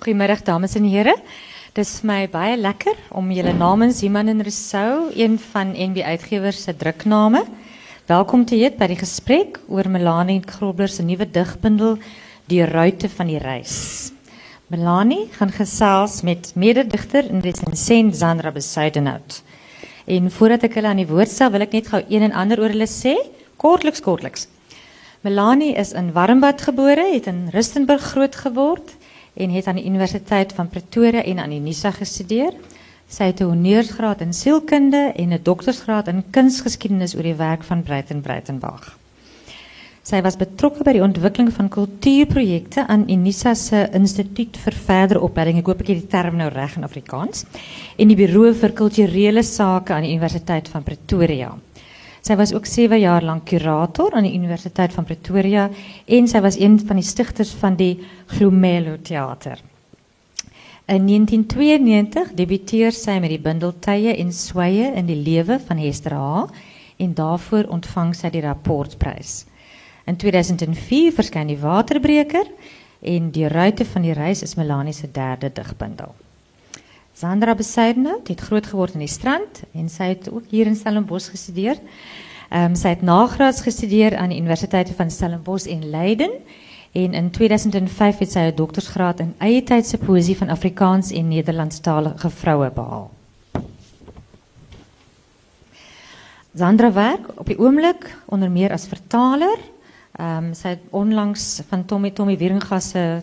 Goedemiddag dames en heren. Het is mij baie lekker om jullie namens Iman en Rousseau, een van NB Uitgevers se drukname, welkom te heet by die gesprek oor Melanie Grobler se nuwe digbundel Die ruite van die reis. Melanie gaan gesels met mededigter en resensent Sandra Besuidenhout. En voordat ek hulle aan die woord stel, wil ek net gou een en ander oor hulle sê, kortliks kortliks. Melanie is in Warmbad gebore, het in Rustenburg groot geword en het aan die Universiteit van Pretoria en aan die NISA gestudeer. Sy het 'n honeursgraad in sielkunde en 'n doktorsgraad in kunsgeskiedenis oor die werk van Breiten Breitenbach. Sy was betrokke by die ontwikkeling van kultuurprojekte aan Unisa se Instituut vir Verdere Opleiding. Ek hoop het die term nou reg in Afrikaans. En die Buro vir Kulturele Sake aan die Universiteit van Pretoria. Sy was ook 7 jaar lank kurator aan die Universiteit van Pretoria en sy was een van die stigters van die Glomelo Theater. In 1992 debuteer sy met die bundel Tye en in die lewe van Hester H en daarvoor ontvang sy die rapportprys. In 2004 verskyn die Waterbreker en Die Ruite van die Reis is Melanie derde digbundel. Sandra Besuidenhout het groot geword in strand en sy het ook hier in Stellenbosch gestudeer. Ehm um, sy het nagraads gestudeer aan die Universiteite van Stellenbosch en Leiden en in 2005 het sy 'n doktorsgraad in eie tydse van Afrikaans en Nederlandstalige vroue behaal. Sandra werk op die oomblik onder meer as vertaler. Um, sy onlangs van Tommy Tommy Wieringa se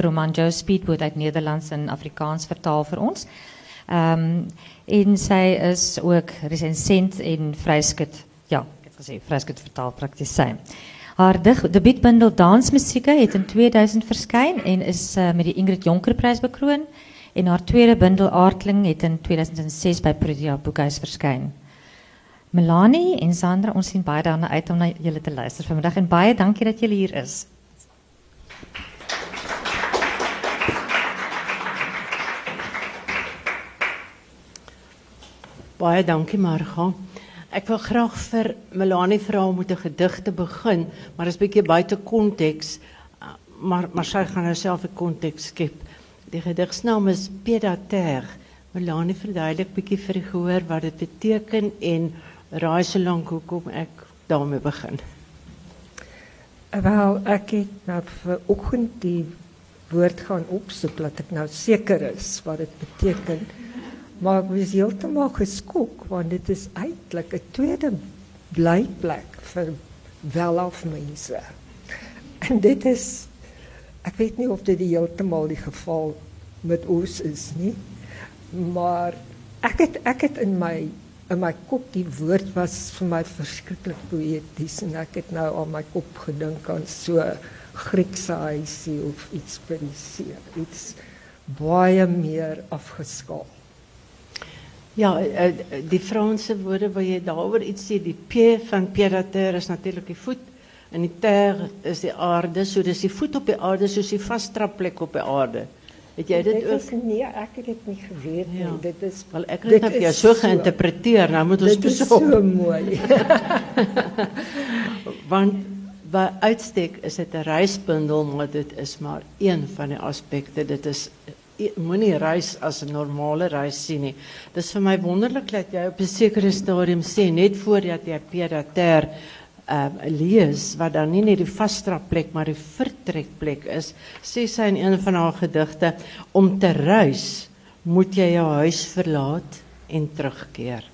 roman Joe Speedboat uit Nederlands en Afrikaans vertaal vir ons. Ehm um, en sy is ook resensent en vryskut. Ja, ek het gesê vryskut praktisyn. Haar debuutbundel Dansmusieke het in 2000 verskyn en is uh, met die Ingrid Jonker prys bekroon en haar tweede bundel Aardling het in 2006 by Protea Boekhuis verskyn. Melanie en Sandra, ons sien baie daarna uit om na julle te luister vanmiddag en baie dankie dat julle hier is. Baie dankie Marga. Ek wil graag vir Melanie vra om met 'n gedig te begin, maar dit is bietjie buite konteks. Maar maar sy gaan haarself 'n konteks skep. Die gedigsnaam is Pedater. Melanie verduidelik bietjie vir die gehoor wat dit beteken en raai so lank hoekom ek daarmee begin. Wel, ek het nou vanoggend die woord gaan opsoek dat ek nou seker is wat dit beteken. Maar ek was heeltemal geskok want dit is eintlik 'n tweede blyplek vir welaf mense. En dit is ek weet nie of dit heeltemal die geval met ons is nie. Maar ek het ek het in my in my kop die woord was vir my verskriklik poëties en ek het nou aan my kop gedink aan so Griekse huisie of iets by die iets baie meer afgeskaal. Ja, eh, die Franse woorde waar jy daaroor iets sê, die P van pied-à-terre is natuurlik die voet en die terre is die aarde, so dis die voet op die aarde soos die vastrapplek op die aarde. Het jy dit, dit ook? Is nee, ek het dit nie geweet nie. Ja. Dit is wel ek het dit jou so geïnterpreteer. Nou moet ons. Dit is so mooi. Want by uitstek is dit 'n reisbundel, maar dit is maar een van die aspekte. Dit is moenie reis as 'n normale reis sien nie. Dis vir my wonderlik dat jy op 'n sekere stadium sê net voordat jy Pedater um, lees wat dan nie net die vasstrapplek maar die vertrekplek is, sê sy in een van haar gedigte om te reis moet jy jou huis verlaat en terugkeer.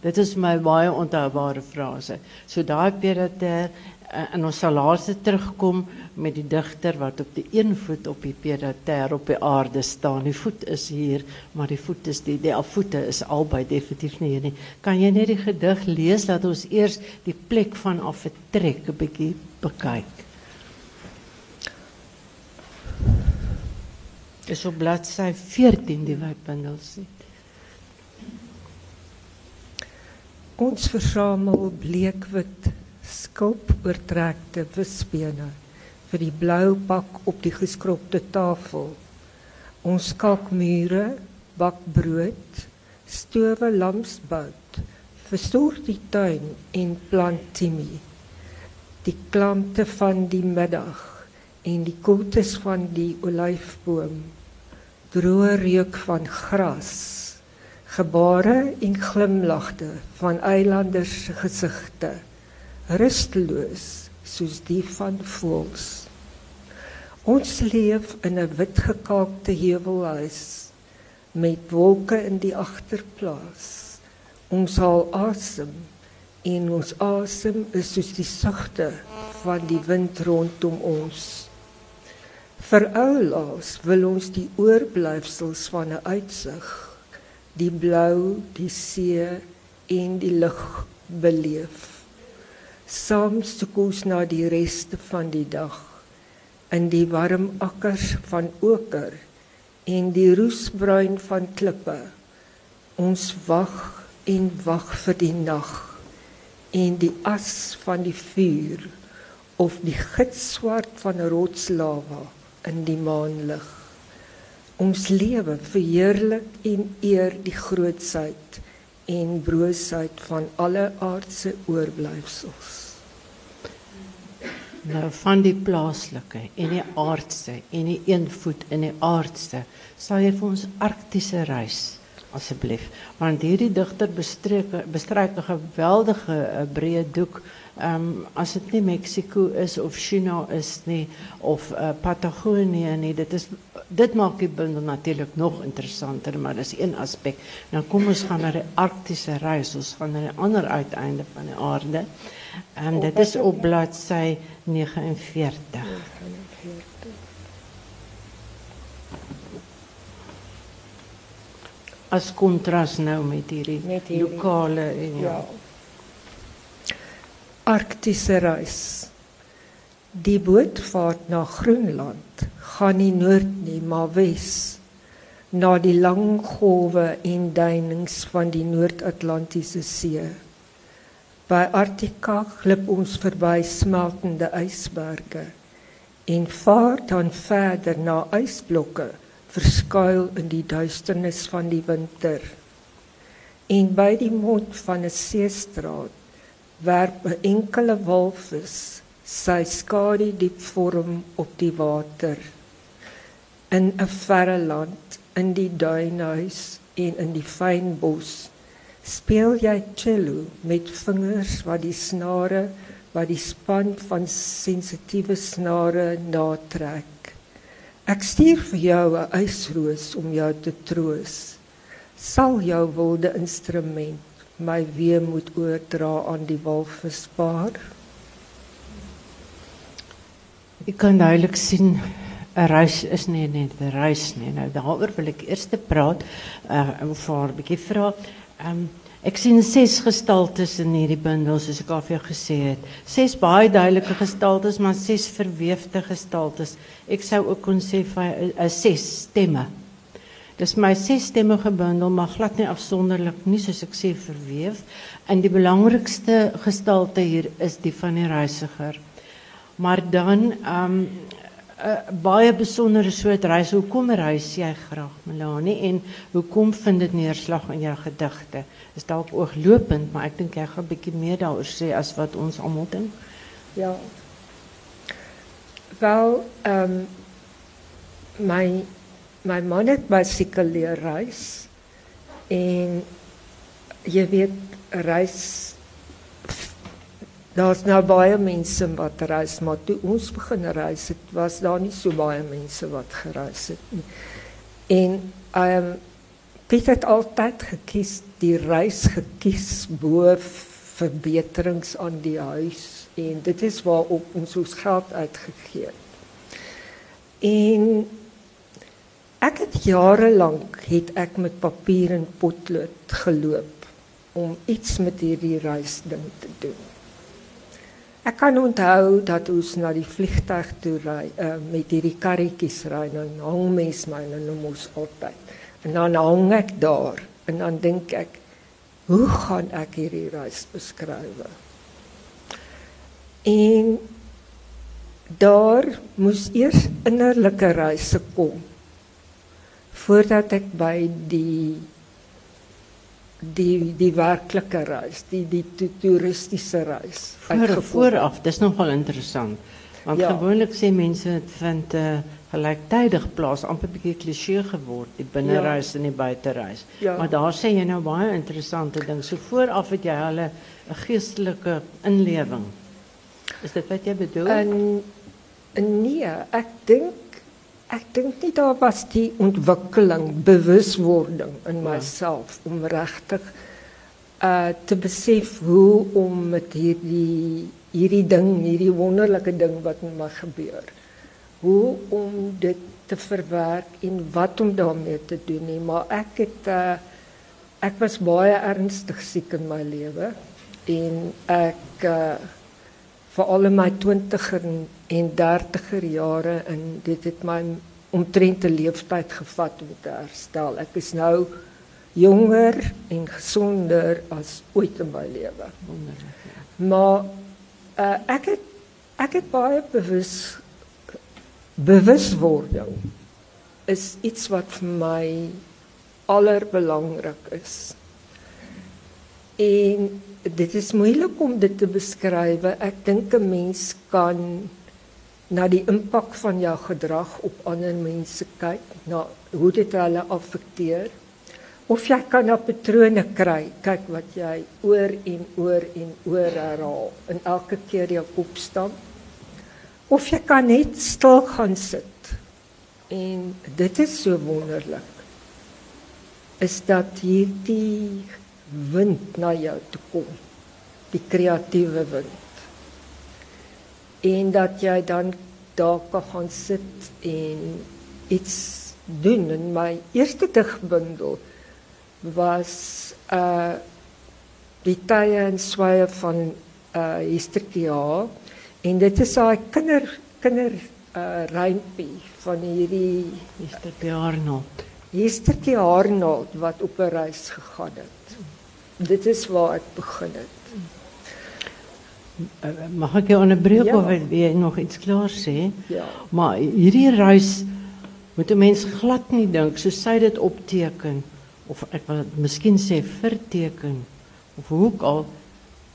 Dit is my baie onthoubare frase. So daai Peter en ons sal later terugkom met die digter wat op die een voet op die pedater op die aarde staan. Die voet is hier, maar die voet is die die voete is albei definitief nie hier nie. Kan jy net die gedig lees dat ons eers die plek van af vertrek 'n bietjie bekyk? Dis op bladsy 14 die webundel sê. Ons versamel bleekwit skulp oortrekte visbene vir die blou bak op die geskropte tafel. Ons kalkmure, bak brood, stowe lamsbout, verstoor die tuin en plant timie. Die klante van die middag en die koeltes van die olyfboom droë reuk van gras, gebare en glimlagte van eilanders gesigte, rusteloos soos die van voëls. Ons leef in 'n wit gekaakte heuwelhuis met wolke in die agterplaas. Ons haal asem en ons asem is soos die sagte van die wind rondom ons. Vir oulaas wil ons die oorblyfsels van 'n uitsig, die blou, die see en die lug beleef. Saam soek ons na die reste van die dag in die warm akkers van oker en die roesbruin van klippe. Ons wag en wag vir die nag en die as van die vuur of die gitswart van rotslava in die maanlig. Ons lewe verheerlik en eer die grootsheid en broosheid van alle aardse oorblyfsels. Nou van die plaaslike en die aardse en die een voet in die aardse, sal jy vir ons arktiese reis asseblief. Want hierdie digter bestreek bestryk 'n geweldige uh, breë doek. Um, as dit nie Mexiko is of China is nie of uh, Patagonië nie, dit is dit maak die bundel natuurlik nog interessanter, maar dis een aspek. Nou kom ons gaan na die arktiese reis. Ons gaan na die ander uiteinde van die aarde. En dit is op bladsy 49. As kontras nou met hierdie, met hierdie lokale en ja. Arktiese reis. Die boot vaart na Groenland, gaan nie noord nie, maar wes na die lang golwe en duinings van die Noord-Atlantiese See. By Arctica glip ons verby smeltende ysberge en vaar dan verder na ysblokke verskuil in die duisternis van die winter. En by die mond van 'n seestraat werp 'n enkele walvis sy skadu diep vorm op die water. In 'n verre land, in die duinhuis en in die fyn bos speel jy cello met vingers wat die snare wat die span van sensitiewe snare natrek. Ek stuur vir jou 'n ysroos om jou te troos. Sal jou wilde instrument my weemoed oordra aan die walvispaar? Ek kan duidelik sien 'n reis is nie net 'n reis nie. Nou daaroor wil ek eers praat uh om vir 'n bietjie vra. Ehm um, ek sien ses gestaltes in hierdie bundel soos ek al vir jou gesê het. Ses baie duidelike gestaltes, maar ses verweefde gestaltes. Ek sou ook kon sê vir 'n uh, ses stemme. Dis my ses stemmige bundel, maar glad nie afsonderlik nie soos ek sê verweef. En die belangrikste gestalte hier is die van die reisiger. Maar dan ehm 'n baie besondere soort reis. Hoekom reis jy graag, Melanie? En hoekom vind dit neerslag in jou gedigte? Is dalk ooglopend, maar ek dink jy gaan 'n bietjie meer daaroor sê as wat ons almal dink. Ja. Wel, ehm um, my my man het leer reis en jy weet reis Daar's nou baie mense wat reis, maar toe ons begin reis het, was daar nie so baie mense wat gereis het nie. En ehm um, Piet het altyd gekies die reis gekies bo verbeterings aan die huis en dit is waarop ons ons geld uitgegee het. En ek het jare lank het ek met papier en potlood geloop om iets met hierdie reis ding te doen. Ek kan onthou dat ons na die vliegtuig toe ry uh, met hierdie karretjies ry nou hang mens my nou noem ons altyd. En dan hang ek daar en dan dink ek hoe gaan ek hierdie reis beskryf? En daar moes eers innerlike reise kom voordat ek by die die die werklike reis, die die toeristiese reis. Voor, vooraf, dis nogal interessant. Want ja. gewoonlik sê mense dit vind 'n uh, gelyktydig plaas, amper bietjie kliseë geword, die binnereis en die buitereis. Ja. Maar daar sê jy nou baie interessante ding. So vooraf het jy hulle 'n geestelike inlewing. Is dit wat jy bedoel? En nee, ek dink ek dink nie daar was die ontwikkeling, bewuswording in myself om regtig uh te besef hoe om met hierdie hierdie ding, hierdie wonderlike ding wat met my gebeur. Hoe om dit te verwerk en wat om daarmee te doen nie, maar ek het uh ek was baie ernstig siek in my lewe en ek uh veral in my 20er en- en 30er jare en dit het my omtrent 'n leeftyd gevat om te herstel. Ek is nou jonger en gesonder as ooit in my lewe. Maar uh, ek het ek het baie bewus bewuswording is iets wat vir my allerbelangrik is. En dit is moeilik om dit te beskryf. Ek dink 'n mens kan na die impak van jou gedrag op ander mense kyk, na hoe dit hulle affekteer. Of jy kan na patrone kry, kyk wat jy oor en oor en oor herhaal en elke keer jou kop stamp. Of jy kan net stil gaan sit. En dit is so wonderlik. Is dat hierdie wind na jou toe kom. Die kreatiewe wind. En dat jy dan daar kan gaan sit en iets doen. En my eerste digbundel was uh die tye en swaaye van uh Histerkia en dit is daai kinder kinder uh rympie van hierdie Mr. Bjarnold. Histerkie Arnold wat op 'n reis gegaan het. Dit is waar ek begin het. Uh, mag ek jou onderbreek Ja. of wil jy nog iets klaar sê? Ja. Maar hierdie reis moet 'n mens glad nie dink so sy dit opteken of ek wil miskien sê verteken of hoe ook al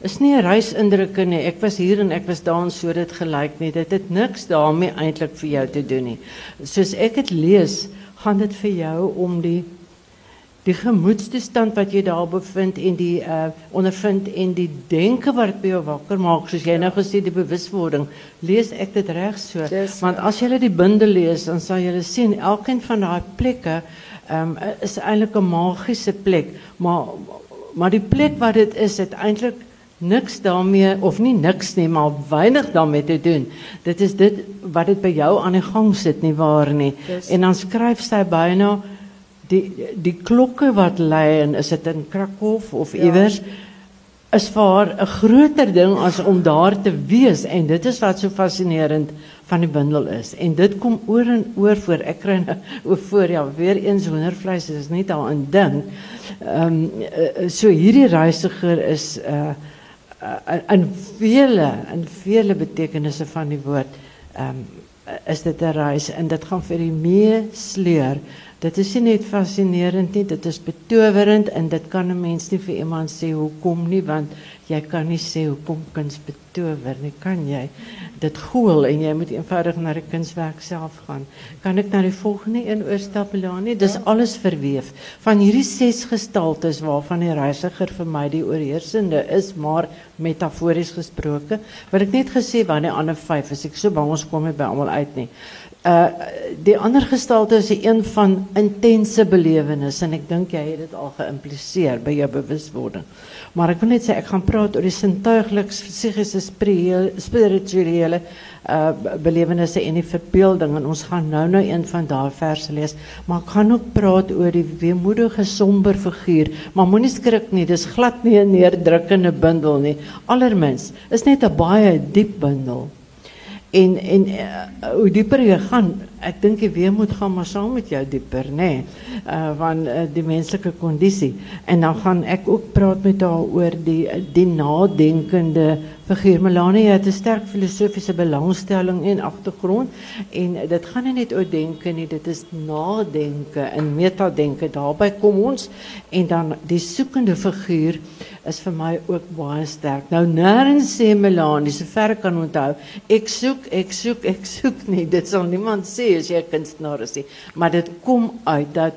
is nie 'n reisindrukke nie. Ek was hier en ek was daar en so dit gelyk nie. Dit het niks daarmee eintlik vir jou te doen nie. Soos ek dit lees, gaan dit vir jou om die die gemoedstoestand wat jy daar bevind en die uh ondervind en die denke wat by jou wakker maak soos jy nou gesê die bewuswording lees ek dit reg so? Dis want as jy die bundel lees dan sal jy sien elkeen van daai plekke um, is eintlik 'n magiese plek maar maar die plek wat dit is het eintlik niks daarmee of nie niks nie maar weinig daarmee te doen. Dit is dit wat dit by jou aan die gang sit nie waar nie? En dan skryf sy byna die die klokke wat lui en is dit in Krakow of Ja. is vir haar 'n groter ding as om daar te wees en dit is wat so fascinerend van die bundel is en dit kom oor en oor voor ek kry nou oor voor ja weer eens hoendervleis is nie daar 'n ding. Um, so hierdie reisiger is uh in vele in vele betekenisse van die woord um, is dit 'n reis en dit gaan vir die meesleur. Dit is nie net fascinerend nie, dit is betowerend en dit kan 'n mens nie vir iemand sê hoekom nie want jy kan nie sê hoekom kuns betower nie, kan jy? Dit goel en jy moet eenvoudig na die kunswerk self gaan. Kan ek na die volgende een oorstap Melanie? Dis alles verweef van hierdie ses gestaltes waarvan die reisiger vir my die oorheersende is, maar metafories gesproke. Wat ek net gesê die ander 5 is ek so bang ons kom nie by almal uit nie. Uh die ander gestalte is een van intense belewenis en ek dink jy het dit al geïmpliseer by jou bewuswording. Maar ek wil net sê ek gaan praat oor die sintuigliks psigiese spirituele uh belewennisse en die verbeelding en ons gaan nou nou een van daai verse lees, maar ek gaan ook praat oor die weemoedige somber figuur, maar moenie skrik nie, dis glad nie 'n neerdrukkende bundel nie. Allermins is net 'n baie diep bundel. En en uh, hoe dieper jy gaan, ek dink die weemoed gaan maar saam met jou dieper? Nee, uh van uh, die menslike kondisie. En dan gaan ek ook praat met haar oor die die nadenkende figuur. Melanie het 'n sterk filosofiese belangstelling en agtergrond en gaan nie net oor denke nie, dit is nadenke en metadenke. Daarby kom ons en dan die soekende figuur is vir my ook baie sterk. Nou nêrens sê Melanie, sover ek kan onthou, ek soek, ek soek, ek soek nie. Dit sal niemand sê as jy 'n kunstenaar is nie, maar dit kom uit dat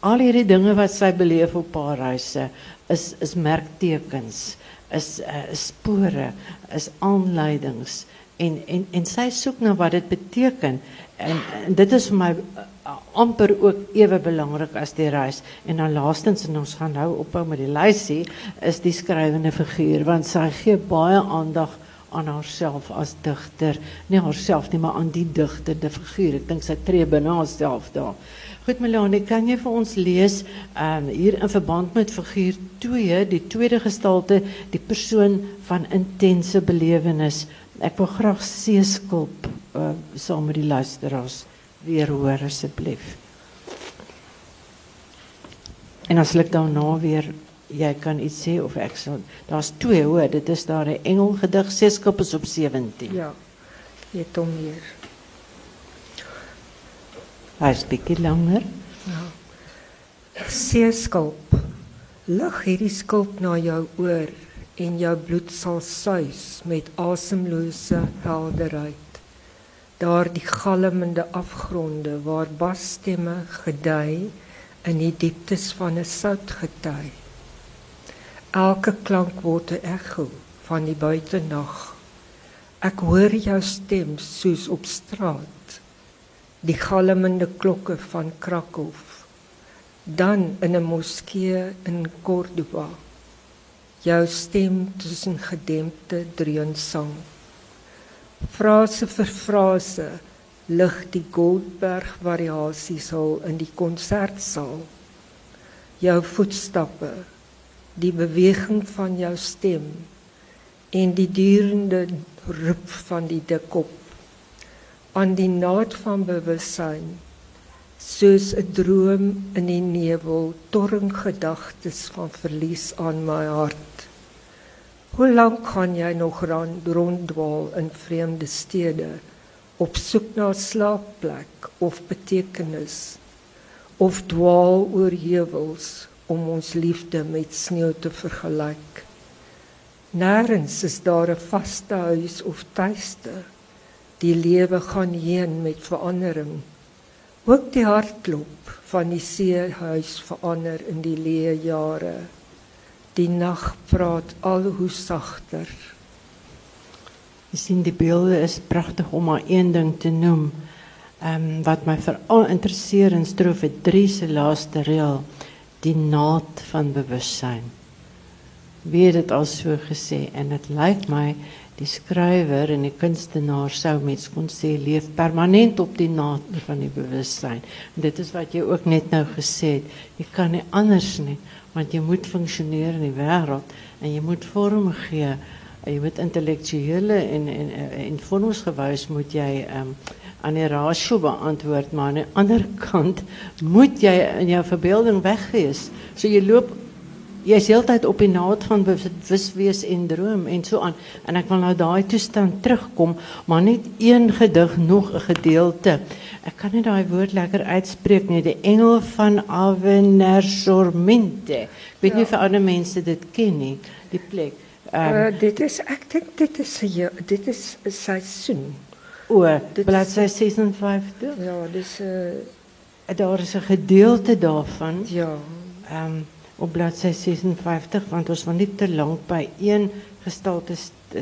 al hierdie dinge wat sy beleef op haar reise is is merktekens, is uh, spore, is aanleidings. En en en sy soek na wat dit beteken. En, dit is vir my uh, amper ook ewe belangrik as die reis. En dan laastens en ons gaan nou ophou met die lysie is die skrywende figuur. Want sy gee baie aandag aan haarself as digter nie haarself nie maar aan die digtende figuur ek dink sy tree binne haarself daar Goed Melanie, kan jy vir ons lees um, hier in verband met figuur 2, die tweede gestalte, die persoon van intense belewenis. Ek wil graag seeskulp uh, saam met die luisteraars weer hoor asseblief. En as ek daarna weer jy kan iets sê of ek sal daar's twee hoor, dit is daar 'n engel gedig seeskulp is op 17. Ja. Jy het hom hier. Is bietjie langer. Ja. Seeskulp. Lig hierdie skulp na jou oor en jou bloed sal suis met asemlose helderheid. Daar die galmende afgronde waar basstemme gedui in die dieptes van 'n soutgety. Elke klank word 'n ekko van die buitenag. Ek hoor jou stem soos op straat. Die galmende klokke van Krakow. Dan in 'n moskee in Cordoba. Jou stem tussen gedempte dreunsang. Frase vir frase lig die Goldberg variasies al in die konsertsaal. Jou voetstappe die beweging van jou stem en die durende roep van die dikkop aan die naad van bewussyn soos 'n droom in die nevel torring gedagtes van verlies aan my hart. Hoe lank kan jy nog ronddwaal in vreemde stede op soek na slaapplek of betekenis of dwaal oor heuwels om ons liefde met sneeu te vergelyk nêrens is daar 'n vaste huis of tuiste die lewe gaan heen met verandering. Ook die hartklop van die seehuis verander in die leë jare. Die nag praat al hoe sagter. Jy sien die beelde is pragtig om maar een ding te noem. Ehm um, wat my veral interesseer in strofe 3 se laaste reël, die naad van bewussyn. Wie het al so gesê en dit lyk my die skrywer en die kunstenaar sou mens kon leef permanent op die naad van die bewustheid. En dit is wat jy ook net nou gesê het. Kan nie anders nie, want jy moet funksioneer in die wêreld en jy moet vorm gee. Jy moet intellektuele en en en moet um, aan die rasio beantwoord, maar aan die ander kant moet jy in jou verbeelding weggees. So jy loop jy is heeltyd op die naad van bewuswees en droom en so aan. En ek wil nou daai toestand terugkom maar net een gedig nog 'n gedeelte. Ek kan nie daai woord lekker uitspreek nie. Die engel van Avenarsormente ek weet ja. nie vir ander mense dit ken nie die plek. Um, uh, dit is ek dink dit is dit is seisoen o bladsy 56 ja dis 'n uh, daar is 'n gedeelte daarvan ja ehm um, op bladsy 56 want ons wil nie te lank by een gestalte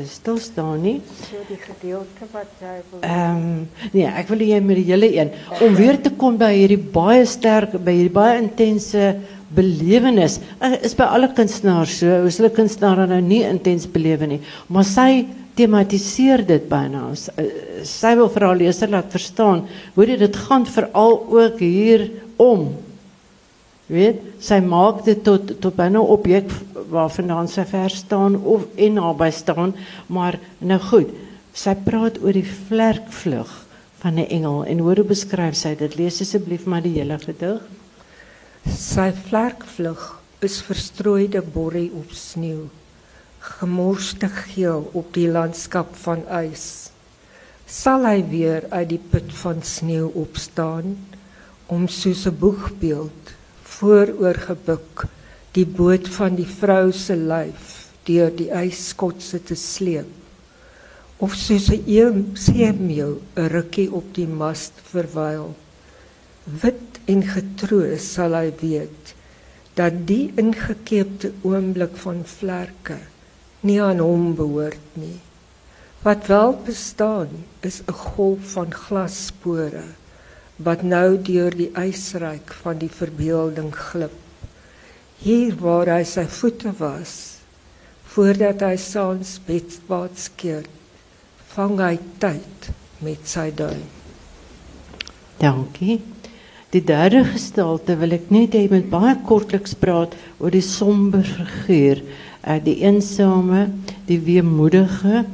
stil staan nie. So die gedeelte wat jy wil Ehm um, nee, ek wil jy met die hele een om weer te kom by hierdie baie sterk by hierdie baie intense belewenis. Uh, is by alle kunstenaars so. Ons hulle kunstenaar nou nie intens belewe nie, maar sy tematiseer dit byna. Uh, sy wil vir haar leser laat verstaan hoe dit gaan veral ook hier om. Weet sy maak dit tot tot binne objek waarvandaan sy ver staan of en naby staan maar nou goed sy praat oor die vlerkvlug van 'n engel en hoe beskryf sy dit? Lees asseblief maar die hele gedig. Sy vlerkvlug is verstrooide borrie op sneeu gemorste geel op die landskap van ys sal hy weer uit die put van sneeu opstaan om soos 'n boegbeeld vooroor gebuk die boot van die vrou se lyf deur die yskotse te sleep of soos 'n eem seemeel 'n rukkie op die mast verwyl. Wit en getroos sal hy weet dat die ingekeepte oomblik van vlerke nie aan hom behoort nie. Wat wel bestaan is 'n golf van glasspore wat nou deur die ysryk van die verbeelding glip. Hier waar hy sy voete was voordat hy saans bedpad skeer, vang hy tyd met sy duim. Dankie. Die derde gestalte wil ek net hê met baie kortliks praat oor die somber figuur, die eensame, die weemoedige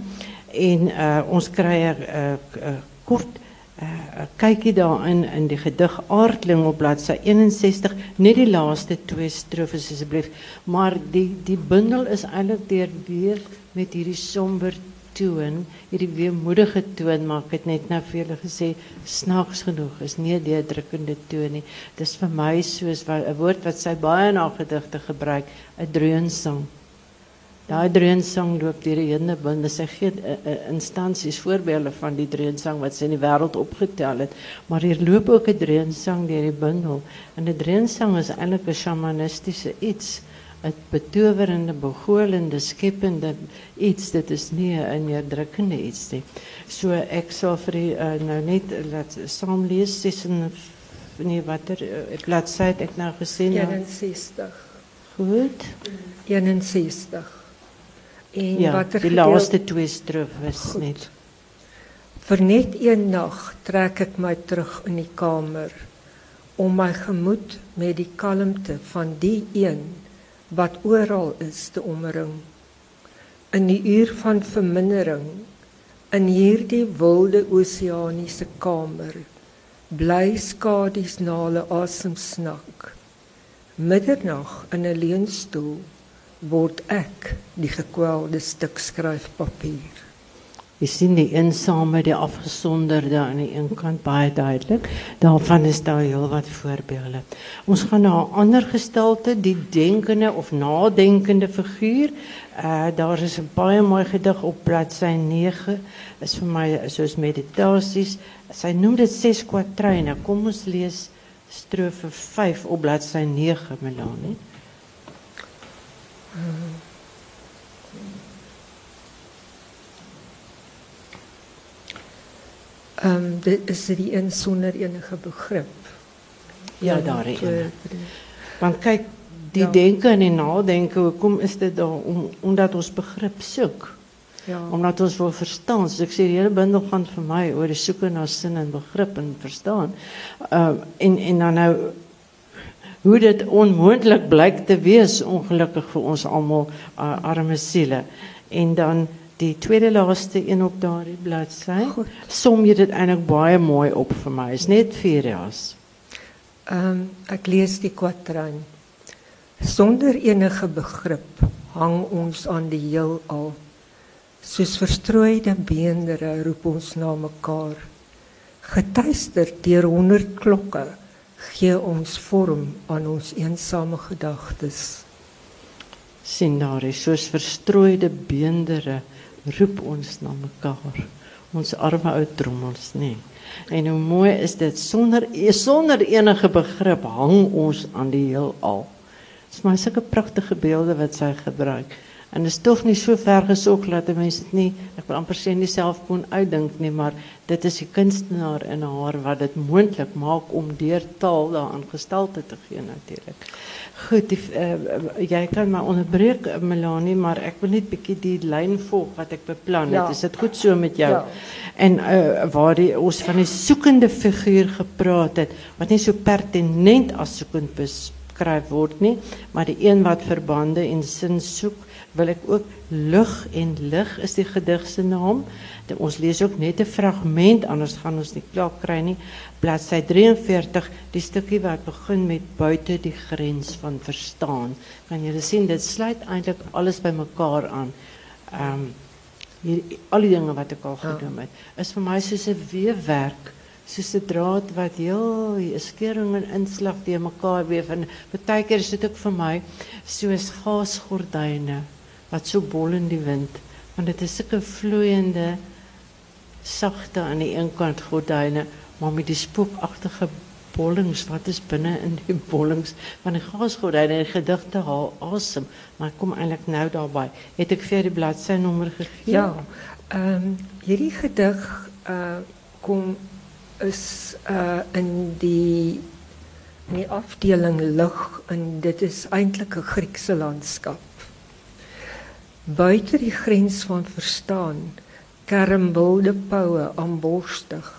en uh, ons uh, uh, kort uh, kykie daarin in die gedig Aardling op bladsy 61, net die laaste twee strofes asseblief, maar die die bundel is eintlik deur weer met hierdie somber toon, hierdie weemoedige toon, maar ek het net nou vir julle gesê snaaks genoeg is nie 'n deurdrukkende toon nie. Dis vir my soos 'n woord wat sy baie na gedigte gebruik, 'n. Daai dreunssang loop deur die hele bundel. Sy gee uh, uh, instansies voorbeelde van die dreunssang wat sy in die wêreld opgetel het, maar hier loop ook 'n dreunssang deur die bundel. En 'n dreunssang is eintlik 'n shamanistiese iets, 'n betowerende, begolende, skepende iets. Dit is nie 'n neerdrukkende iets nie. So ek sal vir die, uh, nou net laat saam lees tussen nee watter uh, bladsy het ek nou gesien? 61. Goed. 61. En ja, wat die laaste twee strofes net. Vir net een nag trek ek my terug in die kamer om my gemoed met die kalmte van die een wat oral is te omring. In die uur van vermindering in hierdie wilde oseaniese kamer bly skadies na hulle asem snak. Middernag in 'n leunstoel word ek die gekwelde stuk skryfpapier. Jy sien die eensame, die afgesonderde aan die een kant baie duidelik. Daarvan is daar heelwat voorbeelde. Ons gaan na 'n ander gestalte, die denkende of nadenkende figuur. Uh daar is 'n baie mooi gedig op bladsy 9. Is vir my soos meditasies. Sy noem dit ses kwatryne. Kom ons lees strofe 5 op bladsy 9, Melanie. Um, dit is die een zonder enige begrip. Ja, daar is. Want kijk, die ja. denken en nadenken, hoe is dit daar? Om, omdat ons begrip zoekt. Ja. Omdat ons wil verstaan. Dus ik zeg, de hele bundel gaat voor mij over de zoeken naar zin en begrip en verstaan. Uh, en, en dan nou hoe dit onmoontlik blyk te wees ongelukkig vir ons almal uh, arme siele. En dan die tweede laaste een op daardie bladsy. Som jy dit eintlik baie mooi op vir my. Is net vier jas. Ehm um, ek lees die kwatryn. Sonder enige begrip hang ons aan die heelal. Soos verstrooide beendere roep ons na mekaar. Getuister deur honderd klokke gee ons vorm aan ons eensame gedagtes. sien daar is soos verstrooide beendere roep ons na mekaar. Ons arme ou drommels nê. En hoe mooi is dit sonder sonder enige begrip hang ons aan die heelal. Dit is maar sulke pragtige beelde wat sy gebruik. En is toch niet zo ver gezocht dat de mensen het niet, ik wil amper sê nie self kon uitdink nie, maar dit is die kunstenaar in haar wat dit moontlik maak om deur taal daaraan gestalte te gee natuurlik. Goed, die, uh, jy kan my onderbreek Melanie, maar ek wil bietjie die lyn volg wat ek beplan het. Ja. Is dit goed so met jou? Ja. En uh, waar die ons van die soekende figuur gepraat het, wat nie so pertinent as soekend beskryf word nie, maar die een wat verbande en sin soek wil ek ook lig en lig is die gedig se naam. De, ons lees ook net 'n fragment anders gaan ons nie klaar kry nie. Bladsy 43, die stukkie wat begin met buite die grens van verstaan. Kan julle sien dit sluit eintlik alles by mekaar aan. Ehm um, hier al die dinge wat ek al gedoen het is vir my soos 'n weefwerk soos 'n draad wat heel skering en inslag te mekaar weef en baie keer is dit ook vir my soos gasgordyne wat so bol in die wind want dit is sulke vloeiende sagte aan die een kant gordyne, maar met die spookagtige bollings wat is binne in die bollings van die gasgordyne en gedigte haal asem. Maar kom eintlik nou daarby. Het ek vir die bladsy gegee? Ja. Ehm um, hierdie gedig uh kom is uh in die in die afdeling lig en dit is eintlik 'n Griekse landskap. Buiten die grens van verstaan kerm wilde poue aanborstig.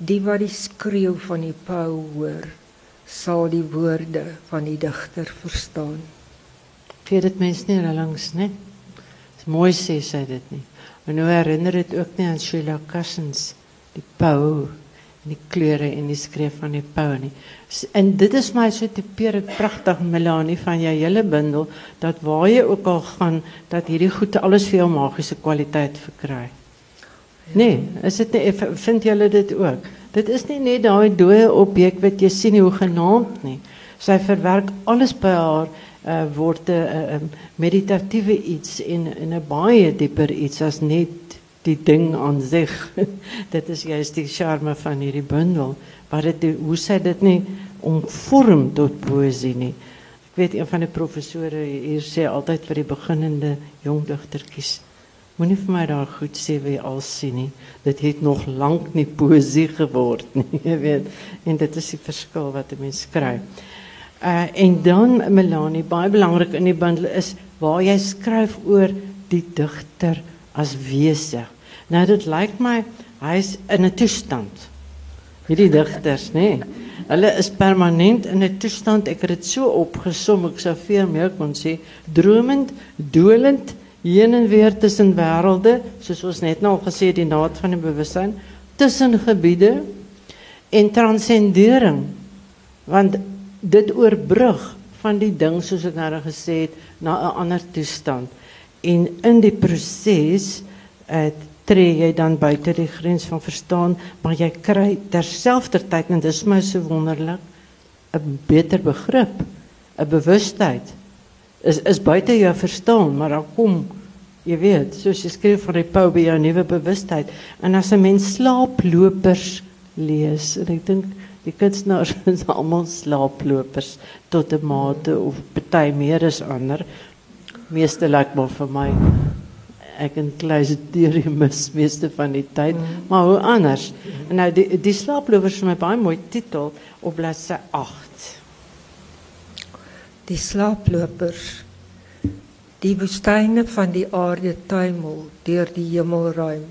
Die wat die skreeu van die pou hoor, sal die woorde van die digter verstaan. Vir dit mens nie langs nie. Mooi sê sy dit nie. Maar nou herinner dit ook nie aan Sheila Cassins die pou en die kleure en die skreef van die pou nie. En dit is my so tipeer dit pragtig Melanie van jou hele bundel dat waar jy ook al gaan dat hierdie goed alles jou magiese kwaliteit verkry. Nee, is dit nie vind julle dit ook? Dit is nie net daai dooie objek wat jy sien hoe genaamd nie. Sy verwerk alles by haar uh, word 'n uh, uh, meditatiewe iets in in 'n baie dieper iets as net die ding aan zich. dit is juist die charme van hierdie bundel, maar dit hoe sy dit nie omvorm tot poësie nie. Ek weet een van die professore hier sê altyd vir die beginnende jong digtertjies Moenie vir my daar goed sê wie al sien nie. Dit het nog lank nie poësie geword nie. En dit is die verskil wat 'n mens skryf. Uh en dan Melanie, baie belangrik in die bundel is waar jy skryf oor die digter as wese. Nou dit lyk my hy's in 'n toestand. Hierdie digters, nê. Nee, hulle is permanent in 'n toestand. Ek het dit so opgesom, ek veel meer kon sê, dromend, dolend, heen en weer tussen wêrelde, soos ons net nou al gesê die naad van die bewussyn, tussen gebiede en transcendering. Want dit oorbrug van die ding soos ek nou gesê het na 'n ander toestand. En in die proses het eh, tree jy dan buite die grens van verstaan, maar jy kry terselfdertyd en dis my so wonderlik 'n beter begrip, 'n bewustheid is is buite jou verstaan, maar dan kom jy weet, soos jy skryf van die by jou nuwe bewustheid. En as 'n mens slaaplopers lees, en ek dink die kunstenaars is almal slaaplopers tot 'n mate of party meer as ander. Meeste lyk maar vir my ek en kleis deur die mis meeste van die tyd, mm. maar hoe anders. En nou die die slaaplopers is my baie mooi titel op bladsy 8 die slaaplopers die woestyne van die aarde tuimel deur die hemelruim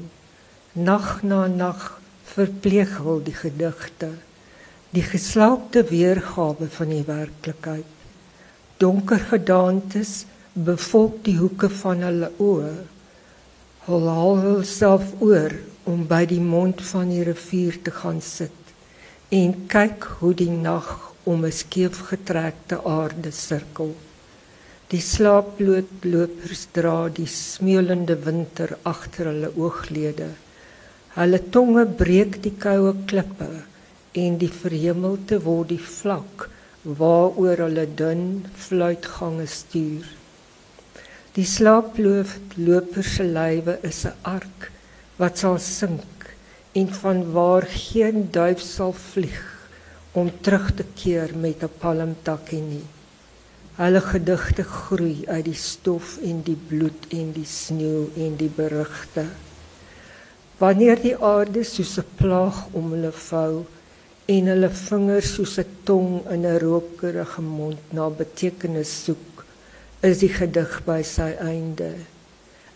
nag na nag verpleeg hul die gedigte die geslaapte weergawe van die werklikheid donker gedaantes bevolk die hoeke van hulle oë hul hul self oor om by die mond van die rivier te gaan sit en kyk hoe die nag om 'n skeef getrekte aarde sirkel. Die slaaplopers dra die smeulende winter agter hulle ooglede. Hulle tonge breek die koue klippe en die verhemelte word die vlak waaroor hulle dun fluitgange stuur. Die slaaplopers se lywe is 'n ark wat sal sink en van waar geen duif sal vlieg om terug te keer met 'n palmtakkie nie. Hulle gedigte groei uit die stof en die bloed en die sneeu en die berigte. Wanneer die aarde soos 'n plaag om hulle vou en hulle vingers soos 'n tong in 'n rookerige mond na betekenis soek, is die gedig by sy einde.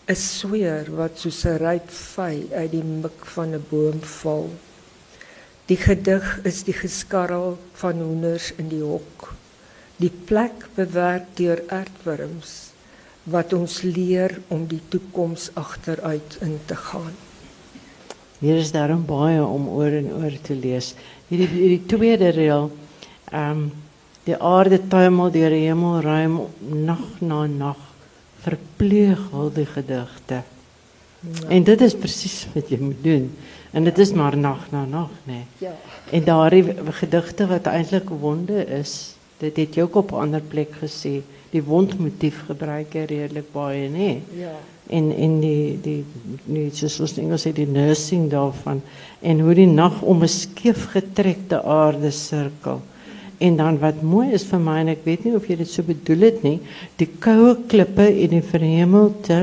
'n Sweer wat soos 'n ryp vy uit die mik van 'n boom val. Die gedig is die geskarrel van hoenders in die hok. Die plek bewerk deur aardwurms wat ons leer om die toekoms agteruit in te gaan. Hier is daarom baie om oor en oor te lees. Hierdie hierdie tweede reël ehm die aarde tuimel deur die hemel ruim nag na nag verpleeg al die gedigte. Ja. En dit is presies wat jy moet doen. En dit is maar nag na nag, nee. Ja. En daardie gedigte wat eintlik wonde is, dit het jy ook op 'n ander plek gesê, die wondmotief gebruik jy redelik baie, nê? Nee. Ja. en en die die die soos ons Engels sê die nursing daarvan en hoe die nag om 'n skeef getrekte aarde sirkel. En dan wat mooi is my en ek weet nie of jy dit so bedoel het nie, die koue klippe en die verhemelte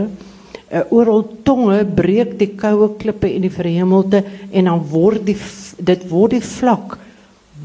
uh, oral tonge breek die koue klippe en die verhemelte en dan word die dit word die vlak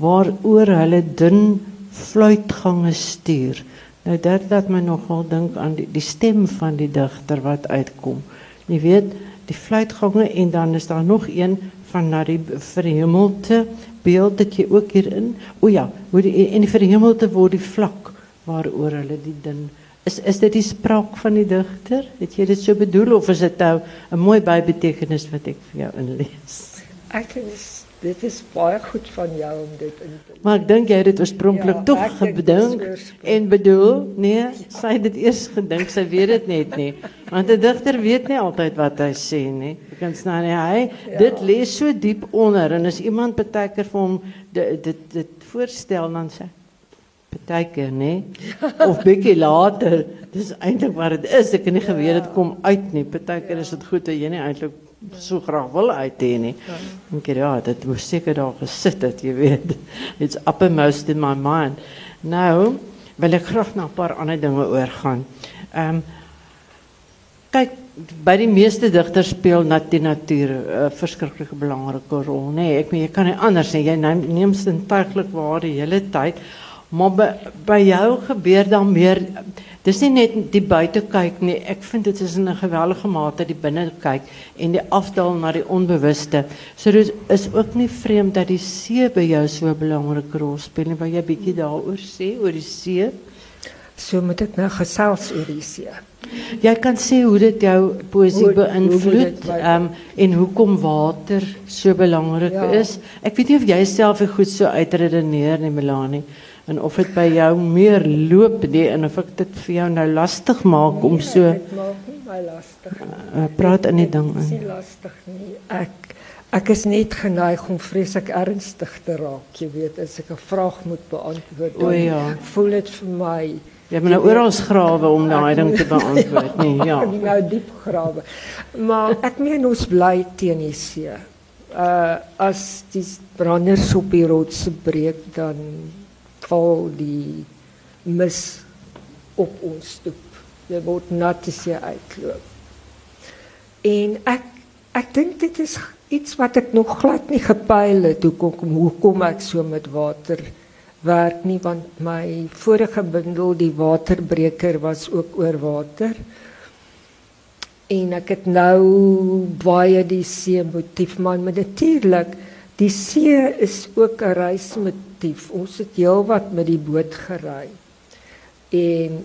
waaroor hulle dun fluitgange stuur. Nou dit laat my nogal dink aan die, die stem van die digter wat uitkom. Jy weet, die fluitgange en dan is daar nog een van na die verhemelte beeld dat jy ook hierin. O ja, en die verhemelte word die vlak waaroor hulle die dun is is dit die spraak van die digter? Het jy dit so bedoel of is dit nou 'n mooi bybetekenis wat ek vir jou inlees? Ek dit is baie goed van jou om dit in te Maar dink jy het dit oorspronklik Ja, gedink oorspronklik. en bedoel, nee, sy het dit eers gedink, sy weet dit net nie. Want 'n digter weet nie altyd wat hy sê nie. Jy kan staan nie hy dit lê so diep onder en as iemand baie keer vir hom dit dit, dit voorstel dan sê baie keer nê of bietjie later dis eintlik wat dit is ek het nie geweet dit kom uit nie baie keer is dit goed dat jy nie eintlik so graag wil uit hê nie. Ek dink ja dit moes seker daar gesit het jy weet. It's uppermost in my mind. Nou wil ek graag na 'n paar ander dinge oorgaan. Ehm um, kyk by die meeste digters speel nat die natuur 'n uh, verskriklike belangrike rol nê. Nee, ek meen jy kan nie anders nie. Jy neem neem sintuiglik waar die hele tyd. Maar by, by jou gebeur dan meer dis nie net die buitekyk nie ek vind dit is in 'n geweldige mate die binnekyk en die afdaal na die onbewuste so dit is ook nie vreemd dat die see by jou so 'n belangrike rol speel nie wil jy bietjie daaroor sê oor die see So moet ek nou gesels oor die see. Jy kan sê hoe dit jou Hoe- hoe beïnvloed my- um, en hoekom water so belangrik Ja. is. Ek weet nie of jy self goed so uitredeneer nie, Melanie, en of dit by jou meer loop nie en of ek dit vir jou nou lastig maak om so Dit maak nie my lastig nie. uh, praat in die ding Dit is in. nie lastig nie. Ek ek is net geneig om vreeslik ernstig te raak, jy weet, as ek 'n vraag moet beantwoord. O, ja. Voel dit vir my Jy moet nou oral grawe om daai ding te beantwoord nie. Ja. Ek nou diep grawe. Maar ek meen ons bly teen die see. Uh as die branders op die rotse breek dan val die mis op ons stoep. Jy word nat as jy uitloop. En ek ek dink dit is iets wat ek nog glad nie gepyl het hoekom hoekom ek so met water werk nie want my vorige bundel die waterbreker was ook oor water. En ek het nou baie die see motief maar met natuurlik die see is ook 'n reismotief. Ons het heelwat met die boot gery. En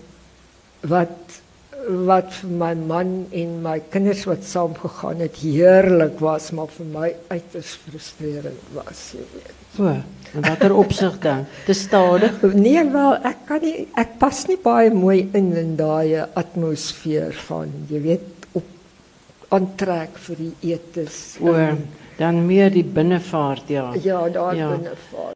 wat wat vir my man en my kinders wat saam gegaan het heerlik was maar vir my uiters frustrerend was jy weet. O, in watter opsig dan? Te stadig. Nee wel ek kan nie ek pas nie baie mooi in in daai atmosfeer van jy weet op aantrek vir die etes. O, dan meer die binnevaart ja. Ja, daar Ja. binne vaar.